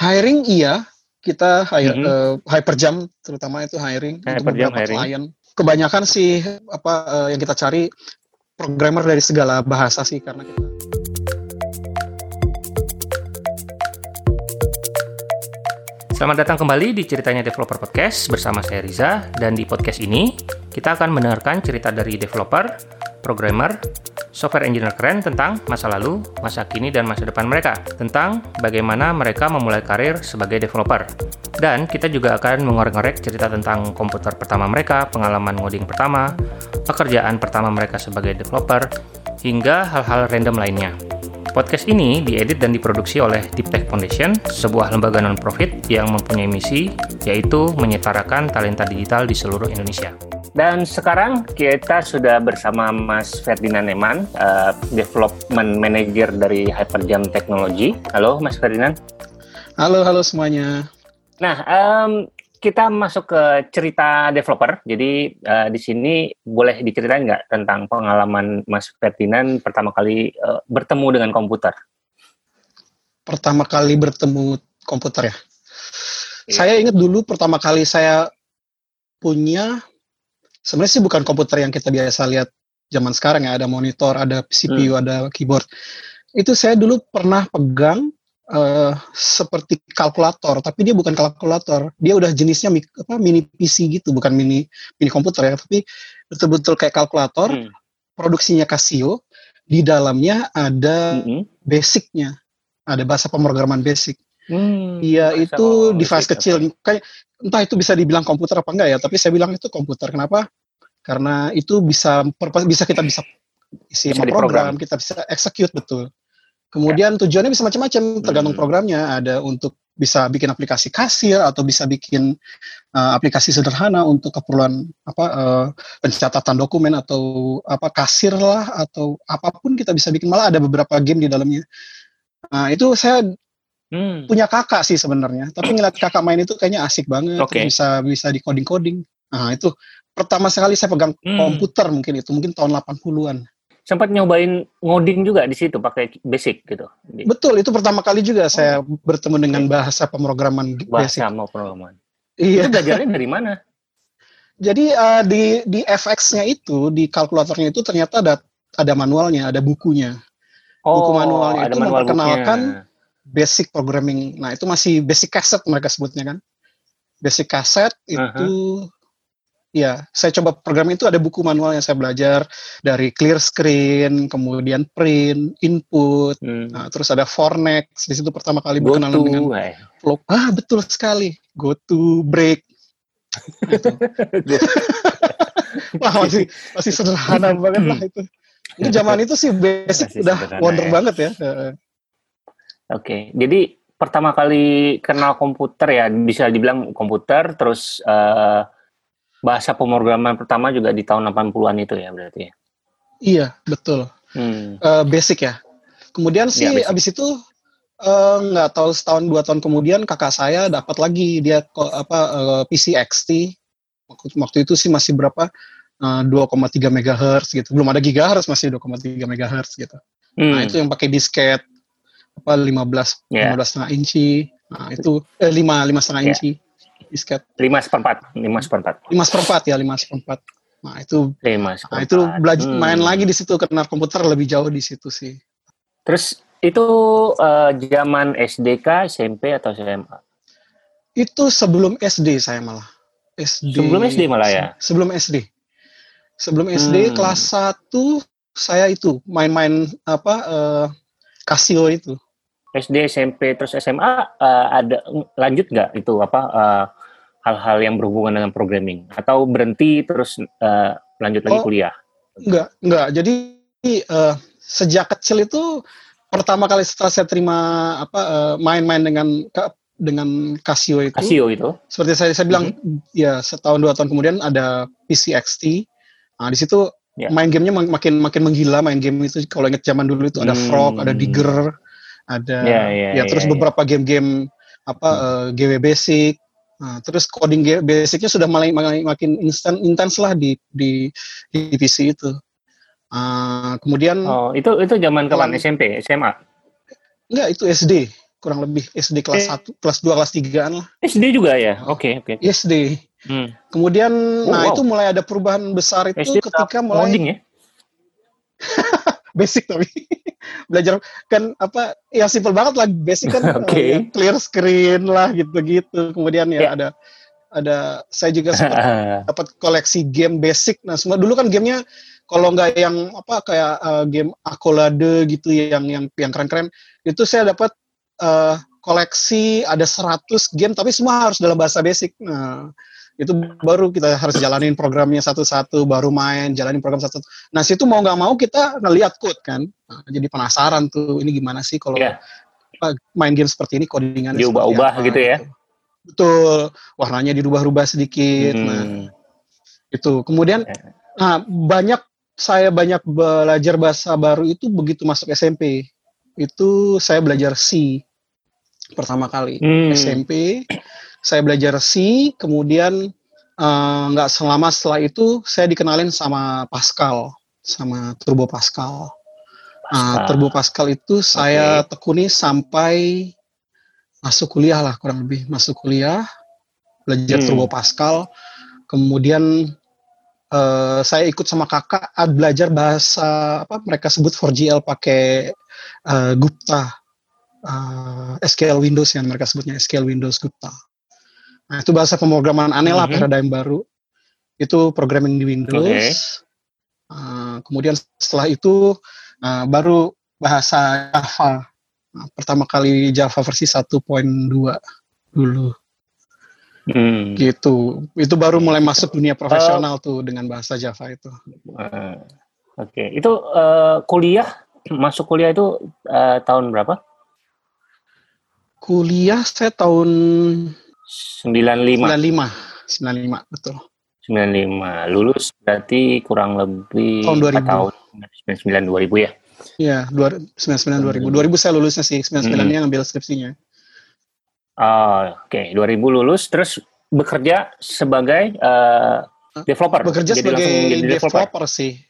Hiring iya, kita hire, mm -hmm. uh, hyperjam terutama itu hiring hyperjam, untuk beberapa hiring. klien. Kebanyakan sih apa uh, yang kita cari programmer dari segala bahasa sih karena kita Selamat datang kembali di Ceritanya Developer Podcast bersama saya Riza dan di podcast ini kita akan mendengarkan cerita dari developer, programmer, software engineer keren tentang masa lalu, masa kini, dan masa depan mereka, tentang bagaimana mereka memulai karir sebagai developer. Dan kita juga akan mengorek-ngorek cerita tentang komputer pertama mereka, pengalaman ngoding pertama, pekerjaan pertama mereka sebagai developer, hingga hal-hal random lainnya. Podcast ini diedit dan diproduksi oleh Deep Tech Foundation, sebuah lembaga non-profit yang mempunyai misi, yaitu menyetarakan talenta digital di seluruh Indonesia. Dan sekarang kita sudah bersama Mas Ferdinand Neman, uh, Development Manager dari Hyperjam Technology. Halo Mas Ferdinand. Halo, halo semuanya. Nah, um, kita masuk ke cerita developer. Jadi uh, di sini boleh diceritain nggak tentang pengalaman Mas Ferdinand pertama kali uh, bertemu dengan komputer? Pertama kali bertemu komputer ya. Iya. Saya ingat dulu pertama kali saya punya sebenarnya sih bukan komputer yang kita biasa lihat zaman sekarang ya, ada monitor, ada CPU, hmm. ada keyboard. Itu saya dulu pernah pegang uh, seperti kalkulator, tapi dia bukan kalkulator. Dia udah jenisnya apa, mini PC gitu, bukan mini mini komputer ya, tapi betul-betul kayak kalkulator. Hmm. Produksinya Casio. Di dalamnya ada hmm. basicnya, ada bahasa pemrograman basic. Hmm, iya itu device kecil, kayak entah itu bisa dibilang komputer apa enggak ya, tapi saya bilang itu komputer. Kenapa? Karena itu bisa bisa kita bisa isi bisa program, kita bisa execute betul. Kemudian ya. tujuannya bisa macam-macam, tergantung hmm. programnya. Ada untuk bisa bikin aplikasi kasir atau bisa bikin uh, aplikasi sederhana untuk keperluan apa uh, pencatatan dokumen atau apa kasir lah atau apa pun kita bisa bikin. Malah ada beberapa game di dalamnya. Nah itu saya hmm. punya kakak sih sebenarnya. Tapi ngeliat kakak main itu kayaknya asik banget. Okay. Bisa bisa di coding coding. Nah itu pertama sekali saya pegang hmm. komputer mungkin itu mungkin tahun 80-an sempat nyobain ngoding juga di situ pakai basic gitu. Betul, itu pertama kali juga oh. saya bertemu dengan bahasa pemrograman bahasa basic. pemrograman. Iya. Itu belajarnya dari mana? Jadi uh, di di FX-nya itu di kalkulatornya itu ternyata ada ada manualnya, ada bukunya. Oh, buku manualnya ada itu manual memperkenalkan bukunya. basic programming. Nah, itu masih basic cassette mereka sebutnya kan. Basic cassette itu uh -huh Ya, saya coba program itu ada buku manual yang saya belajar dari clear screen, kemudian print, input, hmm. nah, terus ada Fornex. Di situ pertama kali berkenalan to, dengan eh. flow. Ah, betul sekali. Go to break. Wah, masih masih sederhana banget lah itu. Ini zaman itu sih basic masih udah wonder ya. banget ya. Oke, okay. jadi pertama kali kenal komputer ya bisa dibilang komputer, terus uh, bahasa pemrograman pertama juga di tahun 80-an itu ya berarti ya? Iya, betul. Hmm. Uh, basic ya. Kemudian sih ya, abis itu eh, nggak uh, tahu setahun dua tahun kemudian kakak saya dapat lagi dia apa uh, PC XT waktu, waktu itu sih masih berapa uh, 2,3 megahertz gitu belum ada gigahertz masih 2,3 megahertz gitu nah, hmm. nah itu yang pakai disket apa 15 yeah. 15 setengah inci nah itu eh, 5 lima setengah yeah. inci disket. Lima seperempat, lima seperempat. Lima seperempat ya, lima seperempat. Nah itu, lima nah, itu belajar hmm. main lagi di situ kenal komputer lebih jauh di situ sih. Terus itu uh, zaman SDK, SMP atau SMA? Itu sebelum SD saya malah. SD. Sebelum SD malah ya? Sebelum SD. Sebelum SD hmm. kelas 1 saya itu main-main apa uh, Casio itu. SD, SMP, terus SMA uh, eh, ada lanjut nggak itu apa eh, hal-hal yang berhubungan dengan programming atau berhenti terus uh, lanjut lagi oh, kuliah? Enggak, enggak. Jadi uh, sejak kecil itu pertama kali setelah saya terima apa uh, main-main dengan dengan Casio itu. Casio itu. Seperti saya saya bilang mm-hmm. ya setahun dua tahun kemudian ada PC XT. Nah, di situ yeah. main gamenya makin makin menggila main game itu kalau inget zaman dulu itu ada hmm. Frog, ada Digger, ada yeah, yeah, ya terus yeah, beberapa game-game apa hmm. uh, eh, GW basic Nah, terus coding basicnya sudah mulai makin instan intens lah di di di PC itu. Uh, kemudian Oh, itu itu zaman kapan SMP, SMA? Enggak, itu SD. kurang lebih SD kelas Eh. 1, kelas 2, kelas 3-an lah. SD juga ya? Oke, oke. SD. Hmm. Kemudian Oh, nah wow. itu mulai ada perubahan besar itu SD ketika mulai Coding ya? basic tapi belajar kan apa ya simple banget lah basic kan eh, ya, clear screen lah gitu-gitu. Kemudian ya Ya. ada ada saya juga sempat dapat koleksi game basic. Nah, semua dulu kan gamenya kalau nggak yang apa kayak eh, game Accolade gitu yang yang yang keren-keren, itu saya dapat eh, koleksi ada 100 game tapi semua harus dalam bahasa basic. Nah, itu baru kita harus jalanin programnya satu-satu, baru main, jalanin program satu. Nah, situ mau nggak mau kita ngeliat code kan. Nah, jadi penasaran tuh ini gimana sih kalau apa, main game seperti ini codingannya Diubah-ubah gitu ya? Betul, warnanya dirubah-rubah sedikit. Nah, Hmm. itu kemudian Ya. nah banyak saya banyak belajar bahasa baru itu begitu masuk SMP itu saya belajar C pertama kali Hmm. SMP saya belajar C kemudian eh, nggak selama setelah itu saya dikenalin sama Pascal sama Turbo Pascal. Nah, Pascal. Turbo Pascal itu saya tekuni sampai masuk kuliah lah kurang lebih masuk kuliah belajar Hmm. Turbo Pascal. Kemudian eh, saya ikut sama kakak ah, belajar bahasa apa mereka sebut 4GL pakai eh, Gupta. Eh, SQL Windows yang mereka sebutnya SQL Windows Gupta nah itu bahasa pemrograman aneh lah Mhm. paradigm baru. Itu programming di Windows. Eh, kemudian setelah itu eh, baru bahasa Java. Nah, pertama kali Java versi 1.2 dulu. Hmm. gitu. Itu baru mulai masuk dunia profesional tuh dengan bahasa Java itu. Eh, Oke, itu eh, kuliah? Masuk kuliah itu eh, tahun berapa? kuliah saya tahun 95. 95 95 betul 95. Lulus berarti kurang lebih Tahun 2000. 4 tahun 99 2000 ya. ya dua- 99 2000 2000 saya lulusnya sih 99 Hmm. nya ngambil skripsinya Oh, oke, 2000 lulus terus bekerja sebagai eh, developer. bekerja Jadi sebagai jadi developer. sih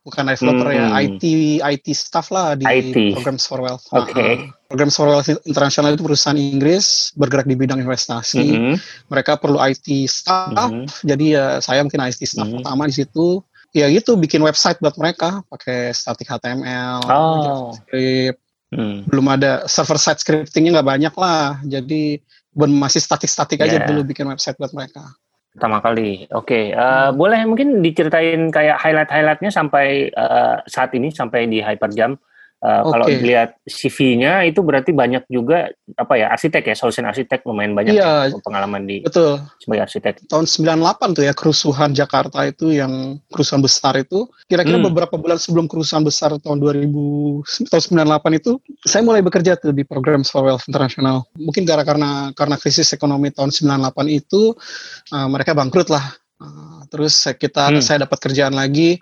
bukan developer ya Hmm. IT IT staff lah di IT. Programs for Wealth Oke. Nah, Programs for Wealth International itu perusahaan Inggris bergerak di bidang investasi Mhm. mereka perlu IT staff Mhm. jadi ya saya mungkin IT staff Mhm. pertama di situ ya gitu bikin website buat mereka pakai static HTML Oh. JavaScript Hmm. belum ada server side scriptingnya nggak banyak lah jadi masih statik-statik aja Yeah. dulu bikin website buat mereka Pertama kali. Oke, eh, Hmm. boleh mungkin diceritain kayak highlight-highlightnya sampai eh, saat ini sampai di Hyperjam. Eh, Kalau Oke. dilihat CV-nya itu berarti banyak juga apa ya arsitek ya, solution arsitek lumayan banyak Iya. ya, pengalaman di betul sebagai arsitek. tahun 98 tuh ya kerusuhan Jakarta itu yang kerusuhan besar itu kira-kira Hmm. beberapa bulan sebelum kerusuhan besar tahun 2000 tahun 98 itu saya mulai bekerja tuh di program for Wealth International mungkin karena karena karena krisis ekonomi tahun 98 itu uh, mereka bangkrut lah Uh, terus kita Hmm. saya dapat kerjaan lagi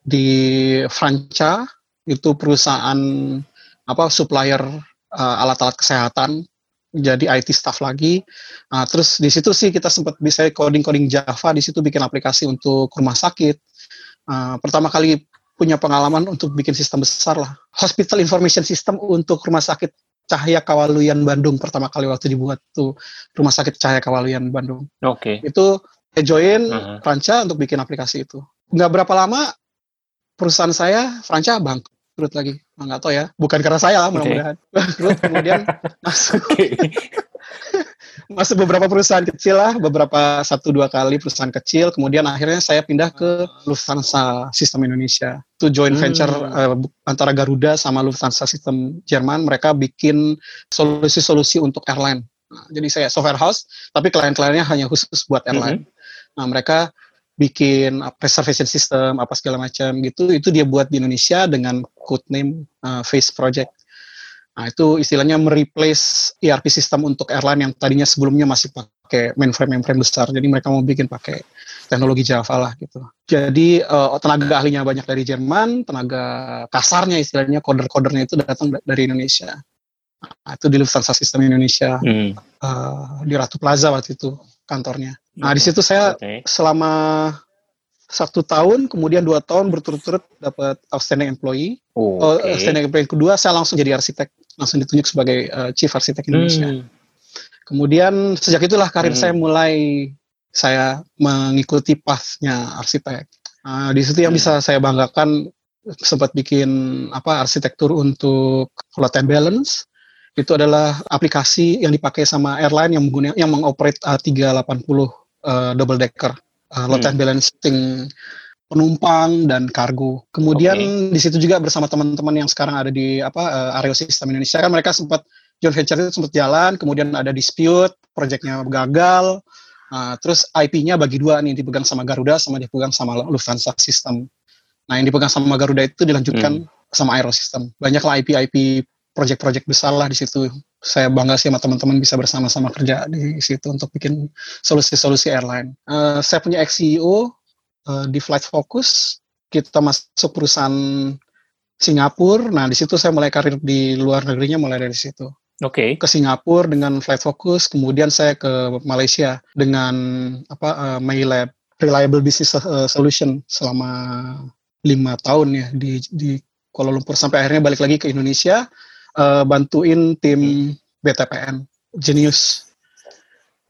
di Franca itu perusahaan apa supplier uh, alat-alat kesehatan jadi IT staff lagi Nah, terus di situ sih kita sempat bisa coding-coding Java, di situ bikin aplikasi untuk rumah sakit. Uh, pertama kali punya pengalaman untuk bikin sistem besar lah. Hospital Information System untuk rumah sakit Cahaya Kawaluyan Bandung pertama kali waktu dibuat tuh rumah sakit Cahaya Kawaluyan Bandung. Oke. Itu saya join Mhm. Franca untuk bikin aplikasi itu. Nggak berapa lama perusahaan saya Franca bangkrut lagi. Nah, nggak tahu ya, bukan karena saya lah mudah-mudahan. Bangkrut kemudian masuk Oke. masuk beberapa perusahaan kecil lah, beberapa satu dua kali perusahaan kecil, kemudian akhirnya saya pindah ke Lufthansa Sistem Indonesia. Itu joint Hmm. venture eh, bu- antara Garuda sama Lufthansa Sistem Jerman, mereka bikin solusi-solusi untuk airline. Nah, jadi saya software house, tapi klien-kliennya hanya khusus buat airline. Nah, mereka bikin uh, reservation system apa segala macam gitu, itu dia buat di Indonesia dengan code name uh, Face Project. Nah, itu istilahnya mereplace ERP sistem untuk airline yang tadinya sebelumnya masih pakai mainframe mainframe besar. Jadi mereka mau bikin pakai teknologi Java lah gitu. Jadi eh, tenaga ahlinya banyak dari Jerman, tenaga kasarnya istilahnya coder-codernya itu datang da- dari Indonesia. Nah, itu di Lufthansa Sistem Indonesia Hmm. eh, di Ratu Plaza waktu itu kantornya. Nah di situ saya Oke. selama satu tahun, kemudian dua tahun berturut-turut dapat outstanding employee. Oh, Oke. outstanding employee kedua saya langsung jadi arsitek. langsung ditunjuk sebagai uh, Chief Arsitek Indonesia. Hmm. Kemudian sejak itulah karir hmm. saya mulai saya mengikuti pathnya arsitek. Uh, di situ yang hmm. bisa saya banggakan sempat bikin apa arsitektur untuk load and balance itu adalah aplikasi yang dipakai sama airline yang menggunakan yang mengoperate A380 uh, double decker uh, load hmm. and balancing penumpang dan kargo. Kemudian okay. di situ juga bersama teman-teman yang sekarang ada di apa uh, Areo System Indonesia kan mereka sempat joint venture itu sempat jalan, kemudian ada dispute, proyeknya gagal. Uh, terus IP-nya bagi dua nih dipegang sama Garuda sama dipegang sama Lufthansa System. Nah, yang dipegang sama Garuda itu dilanjutkan hmm. sama Aerosystem. Banyaklah IP-IP project-project besar lah di situ. Saya bangga sih sama teman-teman bisa bersama-sama kerja di situ untuk bikin solusi-solusi airline. Uh, saya punya ex-CEO uh, di Flight Focus. Kita masuk perusahaan Singapura. Nah, di situ saya mulai karir di luar negerinya mulai dari situ. Oke. Okay. Ke Singapura dengan Flight Focus, kemudian saya ke Malaysia dengan apa uh, MyLab Reliable Business Solution selama lima tahun ya di di Kuala Lumpur sampai akhirnya balik lagi ke Indonesia uh, bantuin tim BTPN Genius.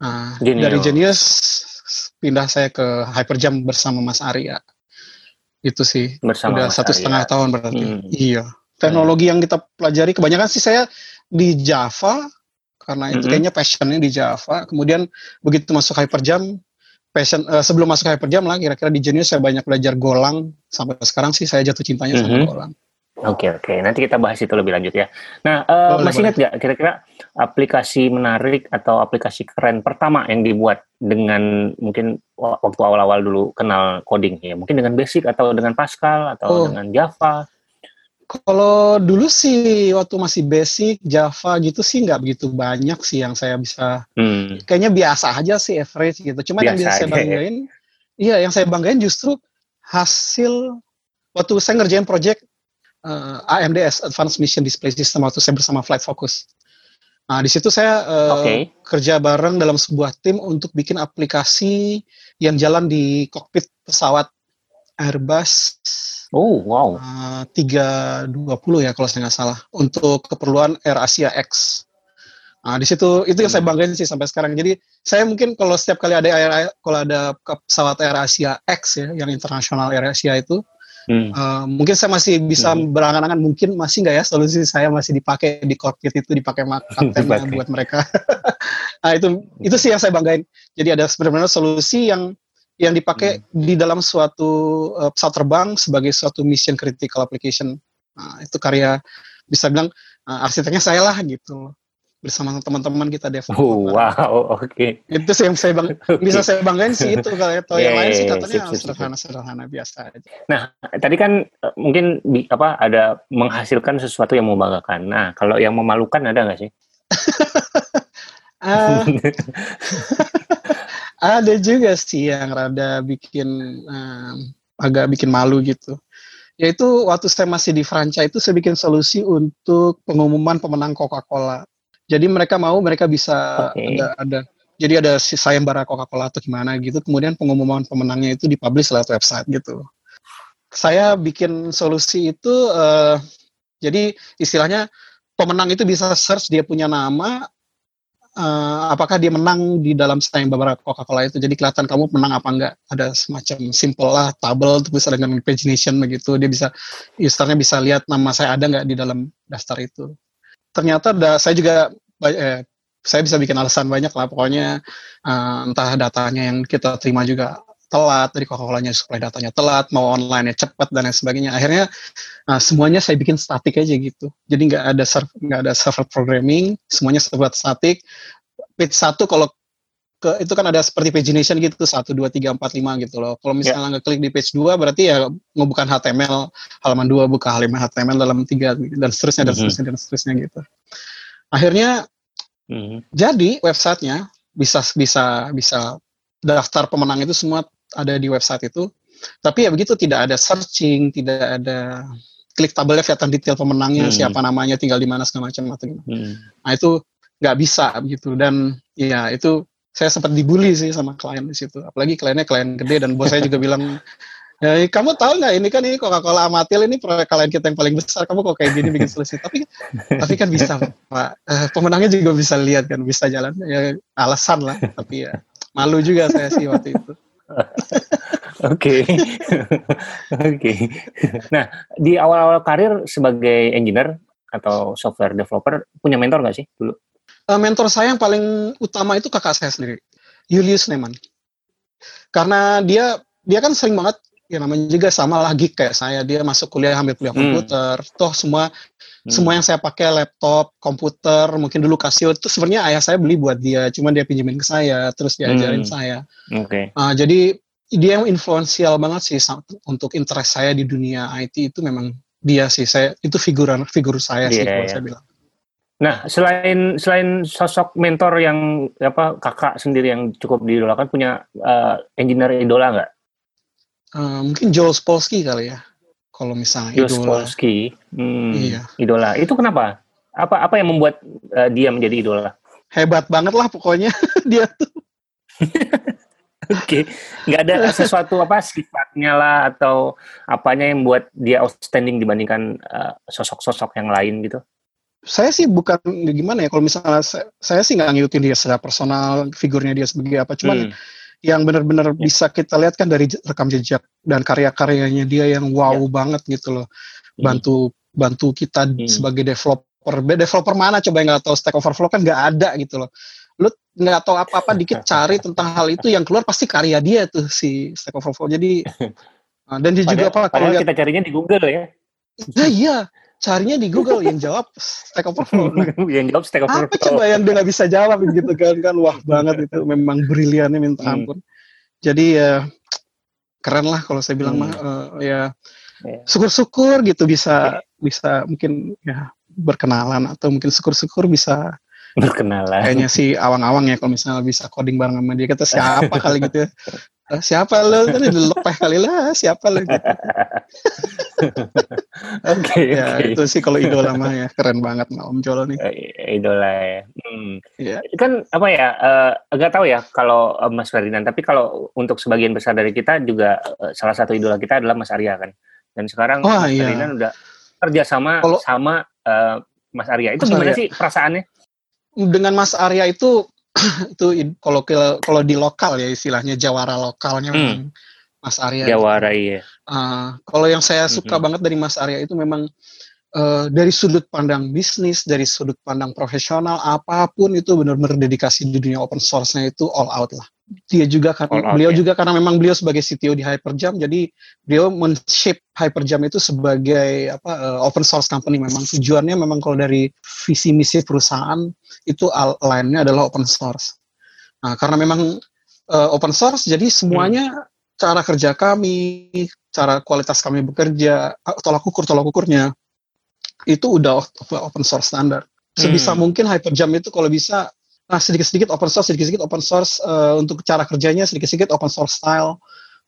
Nah, Genius. dari Genius pindah saya ke Hyperjam bersama Mas Arya. Itu sih. Bersama Udah Mas satu setengah tahun berarti. Hmm. Iya. Teknologi hmm. yang kita pelajari kebanyakan sih saya di Java karena itu hmm. kayaknya passionnya di Java. Kemudian begitu masuk Hyperjam passion uh, sebelum masuk Hyperjam lah kira-kira di Genius saya banyak belajar Golang sampai sekarang sih saya jatuh cintanya mm -hmm. sama. Golang. Oke okay, oke okay. nanti kita bahas itu lebih lanjut ya. Nah uh, boleh, masih ingat nggak kira-kira aplikasi menarik atau aplikasi keren pertama yang dibuat dengan mungkin waktu awal-awal dulu kenal coding ya mungkin dengan Basic atau dengan Pascal atau oh. dengan Java kalau dulu sih waktu masih basic Java gitu sih nggak begitu banyak sih yang saya bisa. Hmm. Kayaknya biasa aja sih average gitu. Cuma yang bisa saya ya. banggain, iya yang saya banggain justru hasil waktu saya ngerjain project uh, eh, AMDS Advanced Mission Display System waktu saya bersama Flight Focus. Nah di situ saya uh, okay. kerja bareng dalam sebuah tim untuk bikin aplikasi yang jalan di kokpit pesawat Airbus Oh, wow. Uh, 320 ya kalau saya nggak salah untuk keperluan Air Asia X. Nah, di situ itu yang hmm. saya banggain sih sampai sekarang. Jadi saya mungkin kalau setiap kali ada air, kalau ada pesawat Air Asia X ya, yang internasional Air Asia itu, hmm. uh, mungkin saya masih bisa hmm. berangan-angan mungkin masih nggak ya solusi saya masih dipakai di cockpit itu dipakai kaptennya buat mereka. nah itu itu sih yang saya banggain. Jadi ada sebenarnya solusi yang yang dipakai hmm. di dalam suatu uh, pesawat terbang sebagai suatu mission critical application. Nah, itu karya bisa bilang uh, arsiteknya saya lah gitu bersama teman-teman kita develop. Oh, wow, oke. Okay. Itu sih yang saya bang bisa saya banggain sih itu kalau yeah, yang lain sih katanya sederhana-sederhana biasa aja. Nah, tadi kan uh, mungkin di, apa ada menghasilkan sesuatu yang membanggakan. Nah, kalau yang memalukan ada nggak sih? uh, ada juga sih yang rada bikin um, agak bikin malu gitu. Yaitu waktu saya masih di franchise itu saya bikin solusi untuk pengumuman pemenang Coca-Cola. Jadi mereka mau mereka bisa okay. ada ada jadi ada si sayembara Coca-Cola atau gimana gitu. Kemudian pengumuman pemenangnya itu dipublish lewat website gitu. Saya bikin solusi itu uh, jadi istilahnya pemenang itu bisa search dia punya nama, uh, apakah dia menang di dalam sayembara Coca-Cola itu. Jadi kelihatan kamu menang apa enggak. Ada semacam simple lah, tabel itu bisa dengan pagination begitu. Dia bisa usernya bisa lihat nama saya ada nggak di dalam daftar itu. Ternyata da, saya juga eh, saya bisa bikin alasan banyak lah. Pokoknya uh, entah datanya yang kita terima juga telat dari Coca-Colanya supaya datanya telat mau online cepat dan lain sebagainya. Akhirnya uh, semuanya saya bikin statik aja gitu. Jadi nggak ada nggak ada server programming semuanya buat statik. Page satu kalau ke itu kan ada seperti pagination gitu satu dua tiga empat lima gitu loh kalau misalnya yeah. ngeklik di page dua berarti ya ngebukan HTML halaman dua buka halaman HTML dalam tiga dan seterusnya dan mm -hmm. seterusnya dan seterusnya gitu akhirnya mm -hmm. jadi websitenya bisa bisa bisa daftar pemenang itu semua ada di website itu. Tapi ya begitu tidak ada searching, tidak ada klik tabelnya kelihatan detail pemenangnya, hmm. siapa namanya, tinggal di mana segala macam atau gimana. Hmm. Nah itu nggak bisa begitu dan ya itu saya sempat dibully sih sama klien di situ. Apalagi kliennya klien gede dan bos saya juga bilang Ya, kamu tahu nggak ini kan ini Coca-Cola Amatil ini proyek kalian kita yang paling besar. Kamu kok kayak gini bikin solusi? tapi tapi kan bisa, Pak. Eh, pemenangnya juga bisa lihat kan, bisa jalan. Ya alasan lah, tapi ya malu juga saya sih waktu itu. Oke, oke. Nah, di awal-awal karir sebagai engineer atau software developer, punya mentor nggak sih dulu? Uh, mentor saya yang paling utama itu kakak saya sendiri, Julius Neman. Karena dia dia kan sering banget ya namanya juga sama geek kayak saya dia masuk kuliah ambil kuliah hmm. komputer toh semua hmm. semua yang saya pakai laptop komputer mungkin dulu Casio itu sebenarnya ayah saya beli buat dia cuma dia pinjemin ke saya terus diajarin hmm. saya oke okay. uh, jadi dia yang influensial banget sih untuk interest saya di dunia IT itu memang dia sih saya itu figuran figur saya yeah, sih kalau yeah. saya bilang Nah, selain selain sosok mentor yang apa kakak sendiri yang cukup diidolakan, punya uh, engineer idola nggak? Uh, mungkin Joel Spolsky kali ya. Kalau misalnya Joel idola. Spolsky, hmm, iya. idola. Itu kenapa? Apa apa yang membuat uh, dia menjadi idola? Hebat banget lah pokoknya dia tuh. Oke, okay. nggak ada sesuatu apa sifatnya lah atau apanya yang buat dia outstanding dibandingkan sosok-sosok uh, yang lain gitu? Saya sih bukan gimana ya kalau misalnya saya, saya sih nggak ngikutin dia secara personal figurnya dia sebagai apa cuman hmm. yang benar-benar ya. bisa kita lihat kan dari rekam jejak dan karya-karyanya dia yang wow ya. banget gitu loh hmm. bantu hmm. bantu kita hmm. sebagai developer developer mana coba yang nggak tahu Stack Overflow kan nggak ada gitu loh lu nggak tahu apa-apa dikit cari tentang hal itu yang keluar pasti karya dia tuh si Stack Overflow jadi dan dia juga apa kalau kita carinya di Google ya Nah iya, carinya di Google yang jawab Stack Overflow. Nah, yang jawab Stack Overflow. Apa coba yang dia nggak bisa jawab gitu kan kan wah banget itu memang briliannya minta hmm. ampun. Hmm. Jadi ya keren lah kalau saya bilang hmm. mah uh, ya syukur-syukur gitu bisa bisa mungkin ya berkenalan atau mungkin syukur-syukur bisa berkenalan. Kayaknya si awang-awang ya kalau misalnya bisa coding bareng sama dia kata siapa kali gitu ya. Eh, siapa lo tadi lepeh kali lah siapa lo gitu. Oke, ya okay. itu sih kalau idola mah ya keren banget nah Om Jolo nih. Uh, idola ya. Hmm. Yeah. Kan apa ya? Uh, agak tahu ya kalau uh, Mas Ferdinand. Tapi kalau untuk sebagian besar dari kita juga uh, salah satu idola kita adalah Mas Arya kan. Dan sekarang oh, Mas iya. Ferdinand udah kerja sama kalau, sama uh, Mas Arya. Itu Mas gimana Arya. sih perasaannya? Dengan Mas Arya itu itu kalau kalau di lokal ya istilahnya jawara lokalnya hmm. memang Mas Arya. Jawara iya. Uh, kalau yang saya suka hmm. banget dari Mas Arya itu memang uh, dari sudut pandang bisnis, dari sudut pandang profesional, apa pun itu benar-benar dedikasi di dunia open source-nya itu all out lah. Dia juga karena beliau ya. juga karena memang beliau sebagai CTO di Hyperjam, jadi beliau men-shape Hyperjam itu sebagai apa uh, open source company. Memang tujuannya memang kalau dari visi misi perusahaan itu lainnya adalah open source. Nah, karena memang uh, open source, jadi semuanya hmm cara kerja kami, cara kualitas kami bekerja, tolak ukur tolak ukurnya itu udah open source standar. Sebisa hmm. mungkin Hyperjam itu kalau bisa nah sedikit-sedikit open source, sedikit-sedikit open source uh, untuk cara kerjanya, sedikit-sedikit open source style.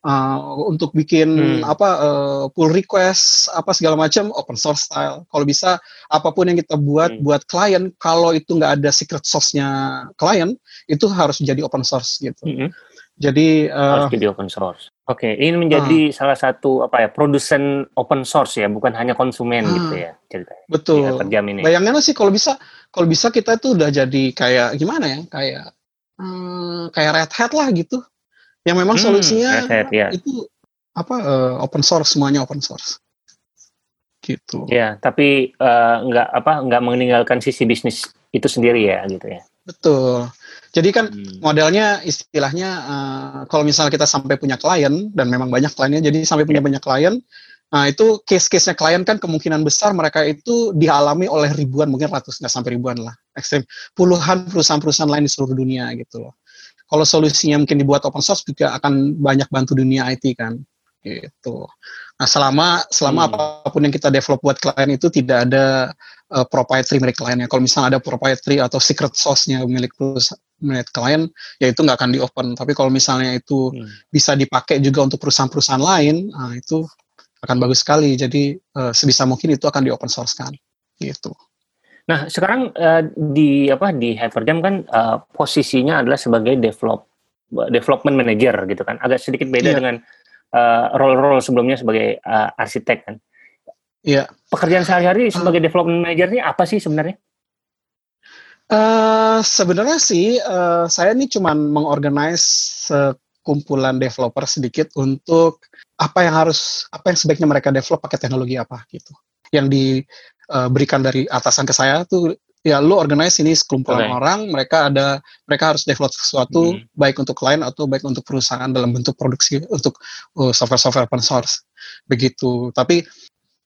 Uh, untuk bikin hmm. apa uh, pull request apa segala macam open source style. Kalau bisa apa pun yang kita buat hmm. buat klien, kalau itu nggak ada secret sauce-nya klien, itu harus menjadi open source gitu. Hmm. Jadi uh, harus jadi open source. Oke, okay. ini menjadi uh, salah satu apa ya produsen open source ya, bukan hanya konsumen uh, gitu ya ceritanya. Betul. Ya, ini. Bayangin sih kalau bisa, kalau bisa kita tuh udah jadi kayak gimana ya, kayak hmm, kayak Red Hat lah gitu, yang memang hmm, solusinya Hat, ya. itu apa uh, open source semuanya open source gitu. Ya, tapi uh, nggak apa nggak meninggalkan sisi bisnis itu sendiri ya gitu ya. Betul. Jadi kan hmm. modelnya istilahnya uh, kalau misalnya kita sampai punya klien dan memang banyak kliennya, jadi sampai punya yeah. banyak klien, nah itu case-case-nya klien kan kemungkinan besar mereka itu dialami oleh ribuan, mungkin ratus nggak sampai ribuan lah, ekstrim, puluhan perusahaan-perusahaan lain di seluruh dunia gitu loh. Kalau solusinya mungkin dibuat open source juga akan banyak bantu dunia IT kan, gitu. Nah selama selama hmm. apa pun yang kita develop buat klien itu tidak ada uh, proprietary milik kliennya. Kalau misalnya ada proprietary atau secret sauce-nya milik perusahaan menit klien ya itu nggak akan di open tapi kalau misalnya itu hmm. bisa dipakai juga untuk perusahaan-perusahaan lain nah itu akan bagus sekali jadi uh, sebisa mungkin itu akan di open source kan gitu nah sekarang uh, di apa di Hyperjam kan uh, posisinya adalah sebagai develop development manager gitu kan agak sedikit beda yeah. dengan uh, role-role sebelumnya sebagai uh, arsitek kan. Iya. Pekerjaan sehari-hari sebagai uh, development manager ini apa sih sebenarnya? Uh, sebenarnya sih uh, saya ini cuma mengorganize sekumpulan developer sedikit untuk apa yang harus apa yang sebaiknya mereka develop pakai teknologi apa gitu. Yang diberikan dari atasan ke saya tuh ya lu organize ini sekumpulan okay. orang mereka ada mereka harus develop sesuatu hmm. baik untuk klien atau baik untuk perusahaan dalam bentuk produksi untuk uh, software-software open source begitu tapi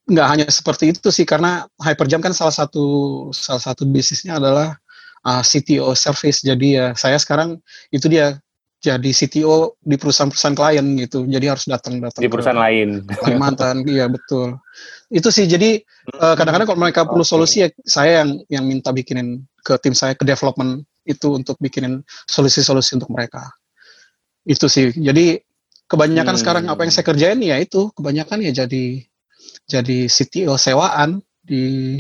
nggak hanya seperti itu sih karena Hyperjam kan salah satu salah satu bisnisnya adalah uh, CTO service jadi ya saya sekarang itu dia jadi CTO di perusahaan-perusahaan klien gitu. Jadi harus datang datang di perusahaan lain. Kalimantan, iya betul. Itu sih jadi uh, kadang-kadang kalau mereka perlu solusi ya saya yang yang minta bikinin ke tim saya ke development itu untuk bikinin solusi-solusi untuk mereka. Itu sih. Jadi kebanyakan hmm. sekarang apa yang saya kerjain ya itu kebanyakan ya jadi jadi CTO sewaan di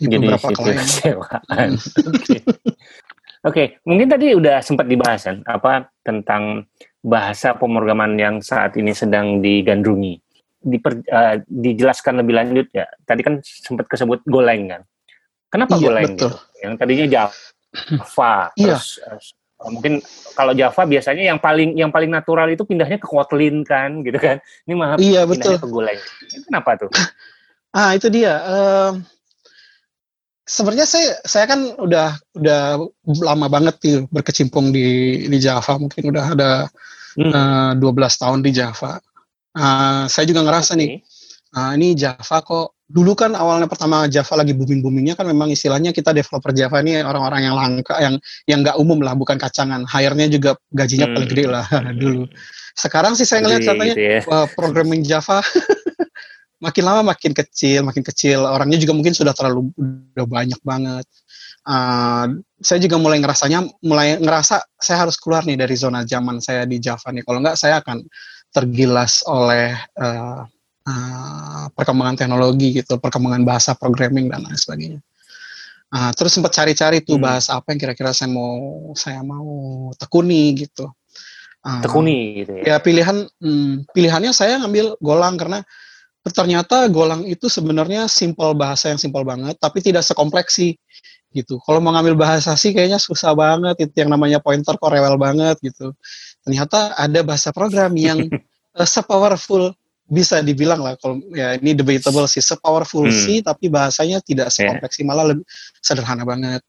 di jadi beberapa klien. Sewaan. Oke, okay. mungkin tadi udah sempat dibahas kan apa tentang bahasa pemrograman yang saat ini sedang digandrungi. Diper, uh, dijelaskan lebih lanjut ya. Tadi kan sempat kesebut Golang kan. Kenapa iya, Golang? Betul. Gitu? Yang tadinya Java. iya. Terus uh, mungkin kalau Java biasanya yang paling yang paling natural itu pindahnya ke Kotlin kan, gitu kan. Ini malah iya, pindahnya betul. ke Golang. Kenapa tuh? ah itu dia. Uh, sebenarnya saya saya kan udah udah lama banget nih berkecimpung di di Java mungkin udah ada hmm. uh, 12 tahun di Java. Uh, saya juga ngerasa okay. nih uh, ini Java kok dulu kan awalnya pertama Java lagi booming boomingnya kan memang istilahnya kita developer Java ini orang-orang yang langka yang yang nggak umum lah bukan kacangan hire-nya juga gajinya hmm. paling gede lah dulu sekarang sih saya ngeliat katanya gitu ya. uh, programming Java makin lama makin kecil, makin kecil. Orangnya juga mungkin sudah terlalu udah banyak banget. Uh, saya juga mulai ngerasanya, mulai ngerasa saya harus keluar nih dari zona zaman saya di Java nih. Kalau enggak, saya akan tergilas oleh uh, uh, perkembangan teknologi gitu, perkembangan bahasa programming dan lain sebagainya. Uh, terus sempat cari-cari tuh hmm. bahasa apa yang kira-kira saya mau saya mau tekuni gitu. Uh, tekuni gitu ya. Ya pilihan hmm, pilihannya saya ngambil Golang karena ternyata Golang itu sebenarnya simpel bahasa yang simpel banget, tapi tidak sekompleksi gitu. Kalau mau ngambil bahasa sih kayaknya susah banget, itu yang namanya pointer kok rewel banget gitu. Ternyata ada bahasa program yang uh, sepowerful bisa dibilang lah kalau ya ini debatable sih sepowerful hmm. sih tapi bahasanya tidak iya. sekompleksi yeah. malah lebih sederhana banget.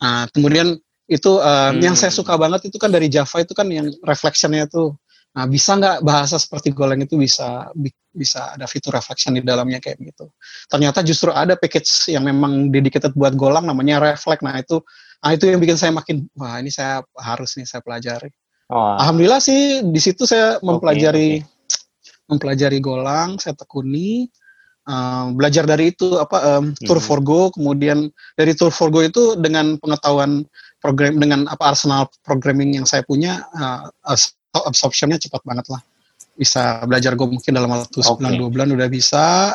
Nah, kemudian itu uh, hmm. yang saya suka banget itu kan dari Java itu kan yang reflectionnya tuh Nah, bisa nggak bahasa seperti Golang itu bisa bisa ada fitur reflection di dalamnya kayak gitu. Ternyata justru ada package yang memang dedicated buat Golang namanya Reflect. Nah, itu nah itu yang bikin saya makin wah ini saya harus nih saya pelajari. Oh. Alhamdulillah sih di situ saya mempelajari okay, okay. mempelajari Golang, saya tekuni Uh, belajar dari itu apa um, Tour hmm. for Go kemudian dari Tour for Go itu dengan pengetahuan program dengan apa arsenal programming yang saya punya uh, absorptionnya cepat banget lah. Bisa belajar gue mungkin dalam waktu sebulan okay. dua bulan udah bisa.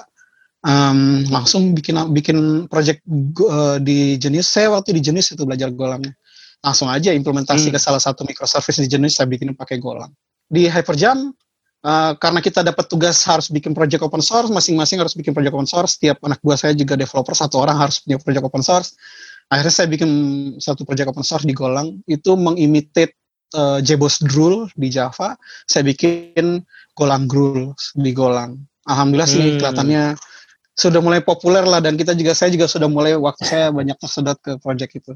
Um, langsung bikin bikin project uh, di jenis saya waktu di jenis itu belajar Golang. Langsung aja implementasi hmm. ke salah satu microservice di jenis saya bikin pakai Golang. Di Hyperjam uh, karena kita dapat tugas harus bikin project open source masing-masing harus bikin project open source. Setiap anak buah saya juga developer satu orang harus punya project open source. Akhirnya saya bikin satu project open source di Golang. Itu mengimitate uh, Jebos Drool di Java, saya bikin Golang Grool di Golang. Alhamdulillah hmm. sih kelihatannya sudah mulai populer lah dan kita juga saya juga sudah mulai waktu saya banyak tersedot ke project itu.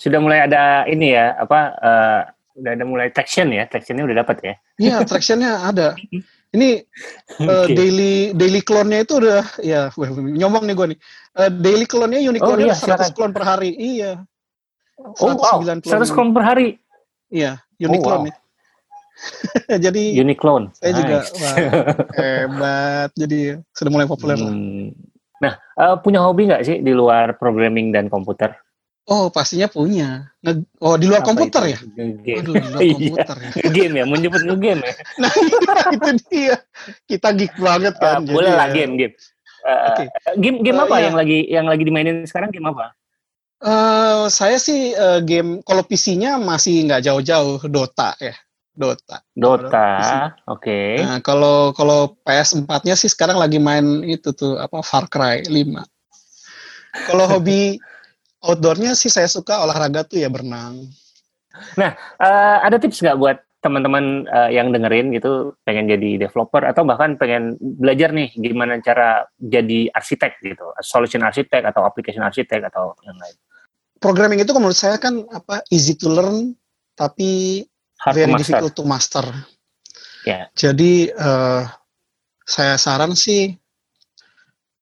Sudah mulai ada ini ya apa uh, udah ada mulai traction ya, tractionnya udah dapat ya? Iya, tractionnya ada. Ini uh, daily daily clone-nya itu udah ya nyomong nih gue nya Uh, daily clone-nya unicorn-nya oh, iya, 100 clone per hari. Iya. Oh, wow. 100 clone per hari. Iya, Uniqlone oh, wow. ya. jadi Uniqlone. Saya nice. juga wah, hebat. Jadi sudah mulai populer hmm. lah. Nah, uh, punya hobi nggak sih di luar programming dan komputer? Oh, pastinya punya. Nge oh, di luar Apa komputer itu? ya? Game. Aduh, di luar iya. komputer ya. game ya, menyebut game ya. nah, itu dia. Kita geek banget kan. Uh, boleh lah ya. game, game. Uh, okay. Game game uh, apa iya. yang lagi yang lagi dimainin sekarang game apa? Uh, saya sih uh, game kalau PC-nya masih nggak jauh-jauh Dota ya. Dota. Dota, oke. Okay. Nah, kalau kalau PS4-nya sih sekarang lagi main itu tuh apa Far Cry 5. Kalau hobi outdoornya sih saya suka olahraga tuh ya berenang. Nah, uh, ada tips nggak buat teman-teman uh, yang dengerin gitu pengen jadi developer atau bahkan pengen belajar nih gimana cara jadi arsitek gitu, solution arsitek atau application arsitek atau yang lain. Programming itu menurut saya kan apa easy to learn tapi Hard very to difficult to master. Yeah. Jadi uh, saya saran sih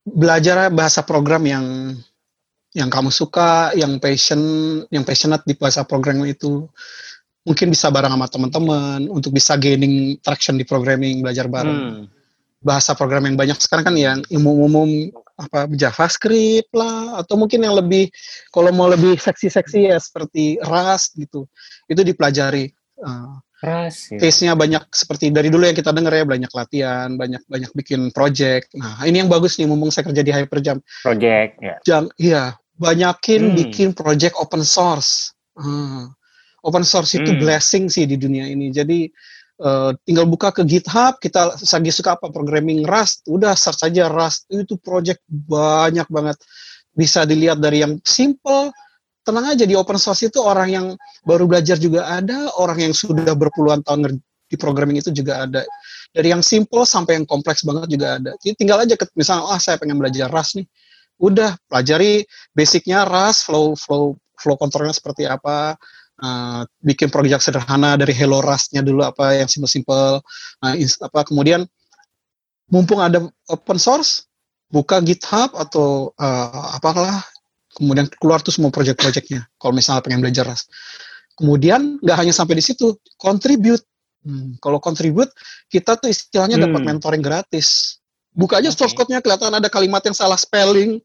belajar bahasa program yang yang kamu suka, yang passion, yang passionate di bahasa programming itu mungkin bisa bareng sama teman-teman untuk bisa gaining traction di programming belajar bareng hmm. bahasa programming banyak sekarang kan yang umum-umum apa JavaScript lah atau mungkin yang lebih kalau mau lebih seksi-seksi ya seperti Rust gitu itu dipelajari uh, Rust ya. case-nya banyak seperti dari dulu yang kita dengar ya banyak latihan banyak banyak bikin project nah ini yang bagus nih mumpung saya kerja di Hyperjump project ya Jang, iya banyakin hmm. bikin project open source uh, open source itu hmm. blessing sih di dunia ini. Jadi uh, tinggal buka ke GitHub, kita lagi suka apa programming Rust, udah search aja Rust. Itu project banyak banget. Bisa dilihat dari yang simple, tenang aja di open source itu orang yang baru belajar juga ada, orang yang sudah berpuluhan tahun di programming itu juga ada. Dari yang simple sampai yang kompleks banget juga ada. Jadi tinggal aja ke, misalnya, ah saya pengen belajar Rust nih. Udah pelajari basicnya Rust, flow flow flow controlnya seperti apa, uh, bikin proyek sederhana dari Hello Rust-nya dulu apa yang simple-simple uh, apa kemudian mumpung ada open source buka GitHub atau uh, apalah kemudian keluar tuh semua proyek-proyeknya kalau misalnya pengen belajar Rust kemudian nggak hanya sampai di situ contribute hmm, kalau contribute kita tuh istilahnya hmm. dapat mentoring gratis buka aja okay. source code-nya kelihatan ada kalimat yang salah spelling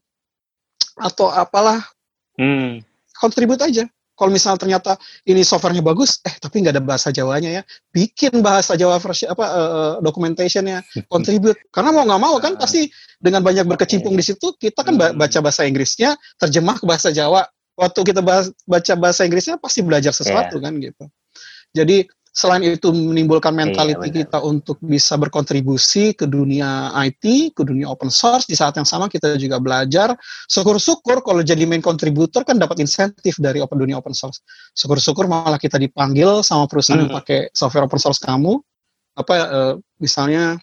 atau apalah hmm. contribute aja kalau misalnya ternyata ini softwarenya bagus, eh tapi nggak ada bahasa Jawanya ya, bikin bahasa Jawa versi apa uh, documentationnya, contribute. Karena mau nggak mau kan pasti dengan banyak berkecimpung di situ, kita kan hmm. baca bahasa Inggrisnya, terjemah ke bahasa Jawa. Waktu kita baca bahasa Inggrisnya pasti belajar sesuatu yeah. kan gitu. Jadi selain itu menimbulkan mentality iya, kita untuk bisa berkontribusi ke dunia IT, ke dunia open source. Di saat yang sama kita juga belajar. Syukur-syukur kalau jadi main contributor kan dapat insentif dari open dunia open source. Syukur-syukur malah kita dipanggil sama perusahaan hmm. yang pakai software open source kamu. Apa uh, misalnya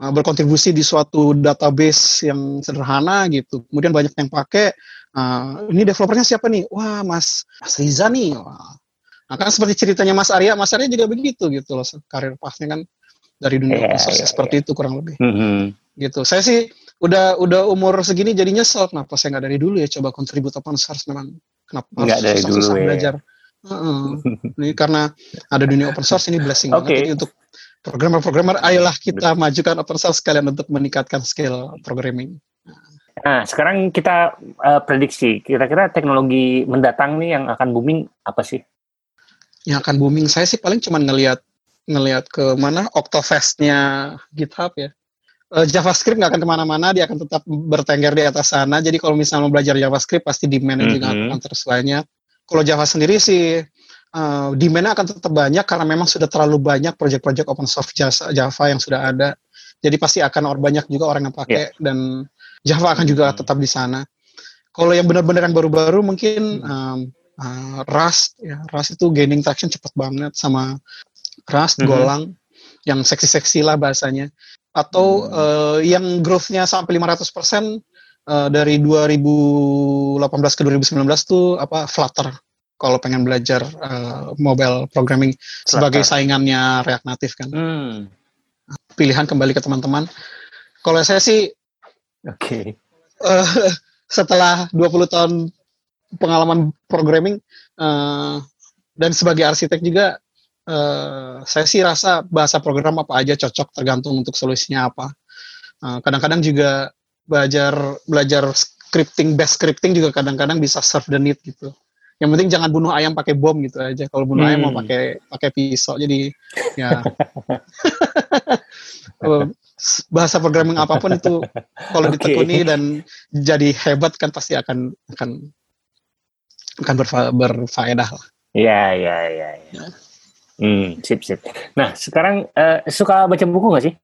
uh, berkontribusi di suatu database yang sederhana gitu. Kemudian banyak yang pakai. Uh, ini developernya siapa nih? Wah, Mas Mas Riza nih. Wah, Nah, kan seperti ceritanya Mas Arya, Mas Arya juga begitu gitu loh, karir pasnya kan dari dunia yeah, yeah, seperti yeah. itu kurang lebih. Mm -hmm. Gitu. Saya sih udah udah umur segini jadi nyesel kenapa saya nggak dari dulu ya coba kontribut open source memang kenapa nggak dari susah, dulu ya. belajar. Uh -uh. ini karena ada dunia open source ini blessing okay. banget. Jadi untuk programmer-programmer ayolah kita majukan open source sekalian untuk meningkatkan skill programming. Nah, sekarang kita uh, prediksi kira-kira teknologi mendatang nih yang akan booming apa sih? Yang akan booming saya sih paling cuma ngelihat ngelihat ke mana Octofest-nya GitHub ya. Uh, JavaScript nggak akan ke mana-mana, dia akan tetap bertengger di atas sana. Jadi kalau misalnya mau belajar JavaScript, pasti demand mm -hmm. juga akan terus banyak. Kalau Java sendiri sih, uh, demand akan tetap banyak karena memang sudah terlalu banyak project-project open source Java yang sudah ada. Jadi pasti akan orang banyak juga orang yang pakai yeah. dan Java akan juga -hmm. tetap di sana. Kalau yang benar-benar yang baru-baru mungkin um, uh, Rust ya Rust itu gaining traction cepat banget sama Rust mm -hmm. Golang yang seksi-seksi lah bahasanya atau mm. uh, yang growth-nya sampai 500% uh, dari 2018 ke 2019 tuh apa Flutter kalau pengen belajar uh, mobile programming Flutter. sebagai saingannya React Native kan. Mm. Pilihan kembali ke teman-teman. Kalau saya sih oke. Okay. Uh, setelah 20 tahun pengalaman programming uh, dan sebagai arsitek juga uh, saya sih rasa bahasa program apa aja cocok tergantung untuk solusinya apa. kadang kadang-kadang juga belajar belajar scripting best scripting juga kadang-kadang bisa serve the need gitu. Yang penting jangan bunuh ayam pakai bom gitu aja. Kalau bunuh hmm. ayam mau hmm. pakai pakai pisau. Jadi ya bahasa programming apa pun itu kalau okay. ditekuni dan jadi hebat kan pasti akan akan akan berfa berfaedah lah. Iya, iya, iya. Ya. Hmm, sip sip. Nah sekarang uh, suka baca buku nggak sih?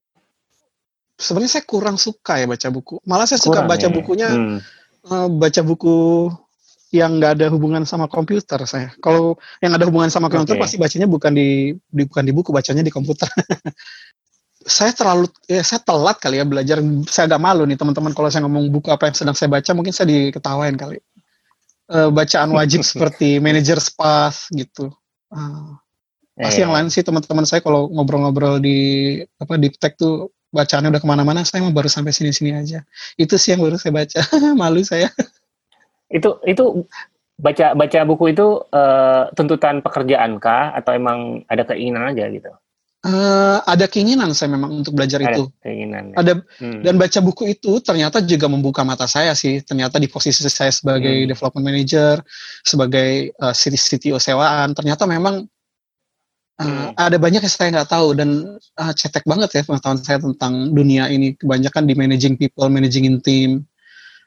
Sebenarnya saya kurang suka ya baca buku. Malah saya kurang, suka baca ya? bukunya hmm. uh, baca buku yang nggak ada hubungan sama komputer saya. Kalau yang ada hubungan sama komputer okay. pasti bacanya bukan di, di bukan di buku, bacanya di komputer. saya terlalu ya saya telat kali ya belajar. Saya agak malu nih teman-teman kalau saya ngomong buku apa yang sedang saya baca mungkin saya diketawain kali. Uh, bacaan wajib seperti manajer spas gitu. Uh, pasti yang lain sih teman-teman saya kalau ngobrol-ngobrol di apa di tech tuh bacaannya udah ke mana-mana. Saya mau baru sampai sini-sini aja. Itu sih yang baru saya baca. malu saya itu itu baca baca buku itu uh, tuntutan pekerjaan kah atau emang ada keinginan aja gitu? Uh, ada keinginan saya memang untuk belajar ada itu. Keinginan. Ya. Ada hmm. dan baca buku itu ternyata juga membuka mata saya sih. Ternyata di posisi saya sebagai hmm. development manager, sebagai uh, CTO sewaan, ternyata memang uh, hmm. ada banyak yang saya nggak tahu dan uh, cetek banget ya pengetahuan saya tentang dunia ini. Kebanyakan di managing people, managing in team,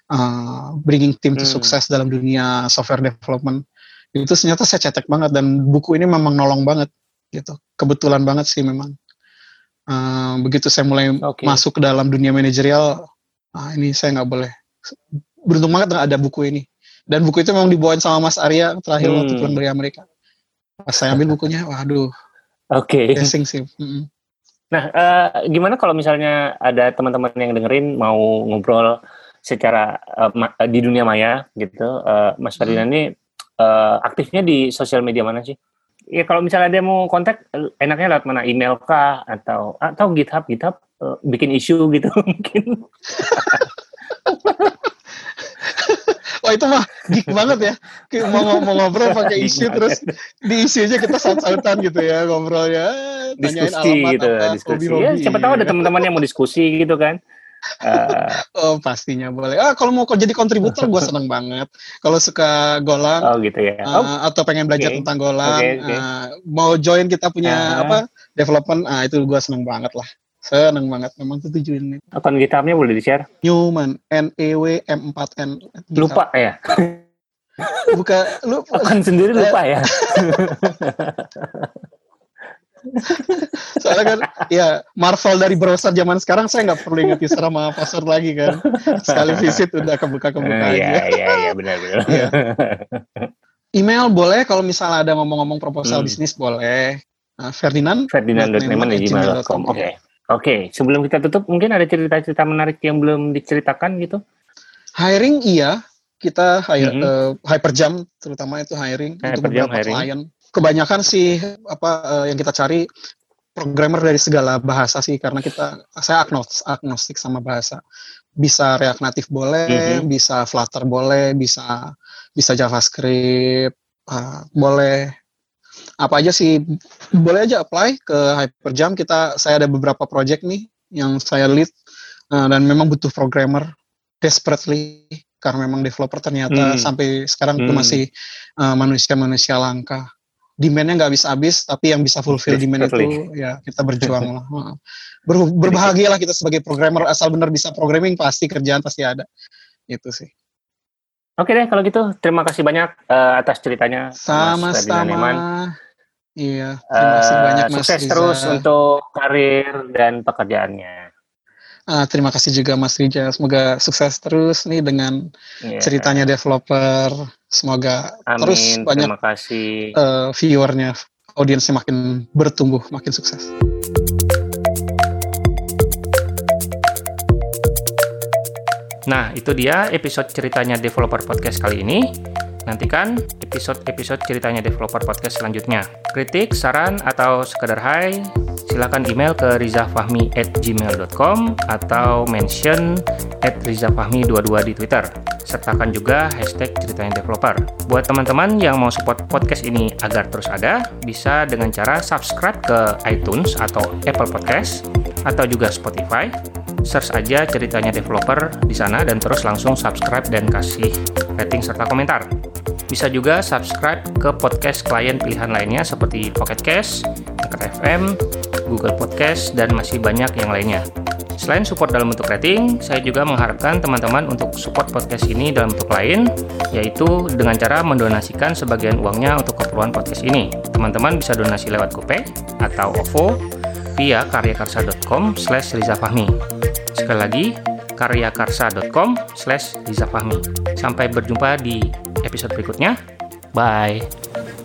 uh, bringing team to hmm. sukses dalam dunia software development itu ternyata saya cetek banget dan buku ini memang nolong banget gitu kebetulan banget sih memang uh, begitu saya mulai okay. masuk ke dalam dunia manajerial uh, ini saya nggak boleh beruntung banget ada buku ini dan buku itu memang dibawain sama Mas Arya terakhir hmm. waktu pulang dari Amerika pas saya ambil bukunya waduh oke okay. sih mm -hmm. nah uh, gimana kalau misalnya ada teman-teman yang dengerin mau ngobrol secara uh, di dunia maya gitu, uh, Mas Ferdinand hmm. ini uh, aktifnya di sosial media mana sih? Ya kalau misalnya dia mau kontak, enaknya lewat mana? Email kah atau atau GitHub, GitHub uh, bikin isu gitu mungkin. Wah itu mah geek banget ya. Mau, mau ngobrol pakai isu terus di isu aja kita saut-sautan gitu ya ngobrol ya. Diskusi gitu, apa, diskusi. Hobi -hobi. Ya, siapa tahu ada teman-teman yang mau diskusi gitu kan. Uh, oh pastinya boleh. Ah kalau mau jadi kontributor gue seneng banget. Kalau suka Golang, oh gitu ya. Uh, oh, atau pengen belajar okay. tentang Golang, okay, okay. Uh, mau join kita punya uh, apa development, ah itu gue seneng banget lah. Seneng banget memang tuh tujuan ini. Akun GitHub-nya boleh di-share? Newman, N E W M 4 N. Lupa ya. Buka lu akun sendiri lupa ya. Soalnya kan ya Marvel dari browser zaman sekarang saya nggak perlu ingat user sama password lagi kan. Sekali visit udah kebuka-kebuka uh, aja. Iya iya iya benar benar. ya. Email boleh kalau misalnya ada ngomong-ngomong proposal hmm. bisnis boleh. Nah, Ferdinand Ferdinand.neman@gmail.com. Oke. Oke, okay. sebelum kita tutup mungkin ada cerita-cerita menarik yang belum diceritakan gitu? Hiring iya, kita hire, mm -hmm. uh, hyperjam terutama itu hiring hyper untuk beberapa hiring. klien kebanyakan sih apa uh, yang kita cari programmer dari segala bahasa sih karena kita saya agnostik, agnostik sama bahasa bisa React Native boleh mm -hmm. bisa Flutter boleh bisa bisa JavaScript uh, boleh apa aja sih boleh aja apply ke Hyperjam kita saya ada beberapa project nih yang saya lead uh, dan memang butuh programmer desperately karena memang developer ternyata hmm. sampai sekarang hmm. itu masih manusia-manusia uh, langka demandnya nggak habis-habis tapi yang bisa fulfill demand itu ya kita berjuang lah. Ber, berbahagialah kita sebagai programmer. Asal benar bisa programming pasti kerjaan pasti ada. Itu sih. Oke deh kalau gitu terima kasih banyak uh, atas ceritanya sama-sama. Iya terima kasih uh, banyak mas sukses Riza. terus untuk karir dan pekerjaannya. Uh, terima kasih juga Mas Rija. Semoga sukses terus nih dengan yeah. ceritanya developer. Semoga Amin. terus banyak terima kasih. Uh, viewernya, audiensnya makin bertumbuh, makin sukses. Nah, itu dia episode ceritanya developer podcast kali ini. Nantikan episode-episode ceritanya developer podcast selanjutnya. Kritik, saran, atau sekedar hai, silakan email ke rizafahmi at gmail.com atau mention at rizafahmi22 di Twitter. Sertakan juga hashtag ceritanya developer. Buat teman-teman yang mau support podcast ini agar terus ada, bisa dengan cara subscribe ke iTunes atau Apple Podcast atau juga Spotify. Search aja ceritanya developer di sana dan terus langsung subscribe dan kasih rating serta komentar. Bisa juga subscribe ke podcast klien pilihan lainnya seperti Pocket Cast, Anchor FM, Google Podcast, dan masih banyak yang lainnya. Selain support dalam bentuk rating, saya juga mengharapkan teman-teman untuk support podcast ini dalam bentuk lain, yaitu dengan cara mendonasikan sebagian uangnya untuk keperluan podcast ini. Teman-teman bisa donasi lewat GoPay atau OVO via karyakarsa.com slash rizafahmi. Sekali lagi, karyakarsa.com slash rizafahmi. Sampai berjumpa di episode berikutnya. Bye.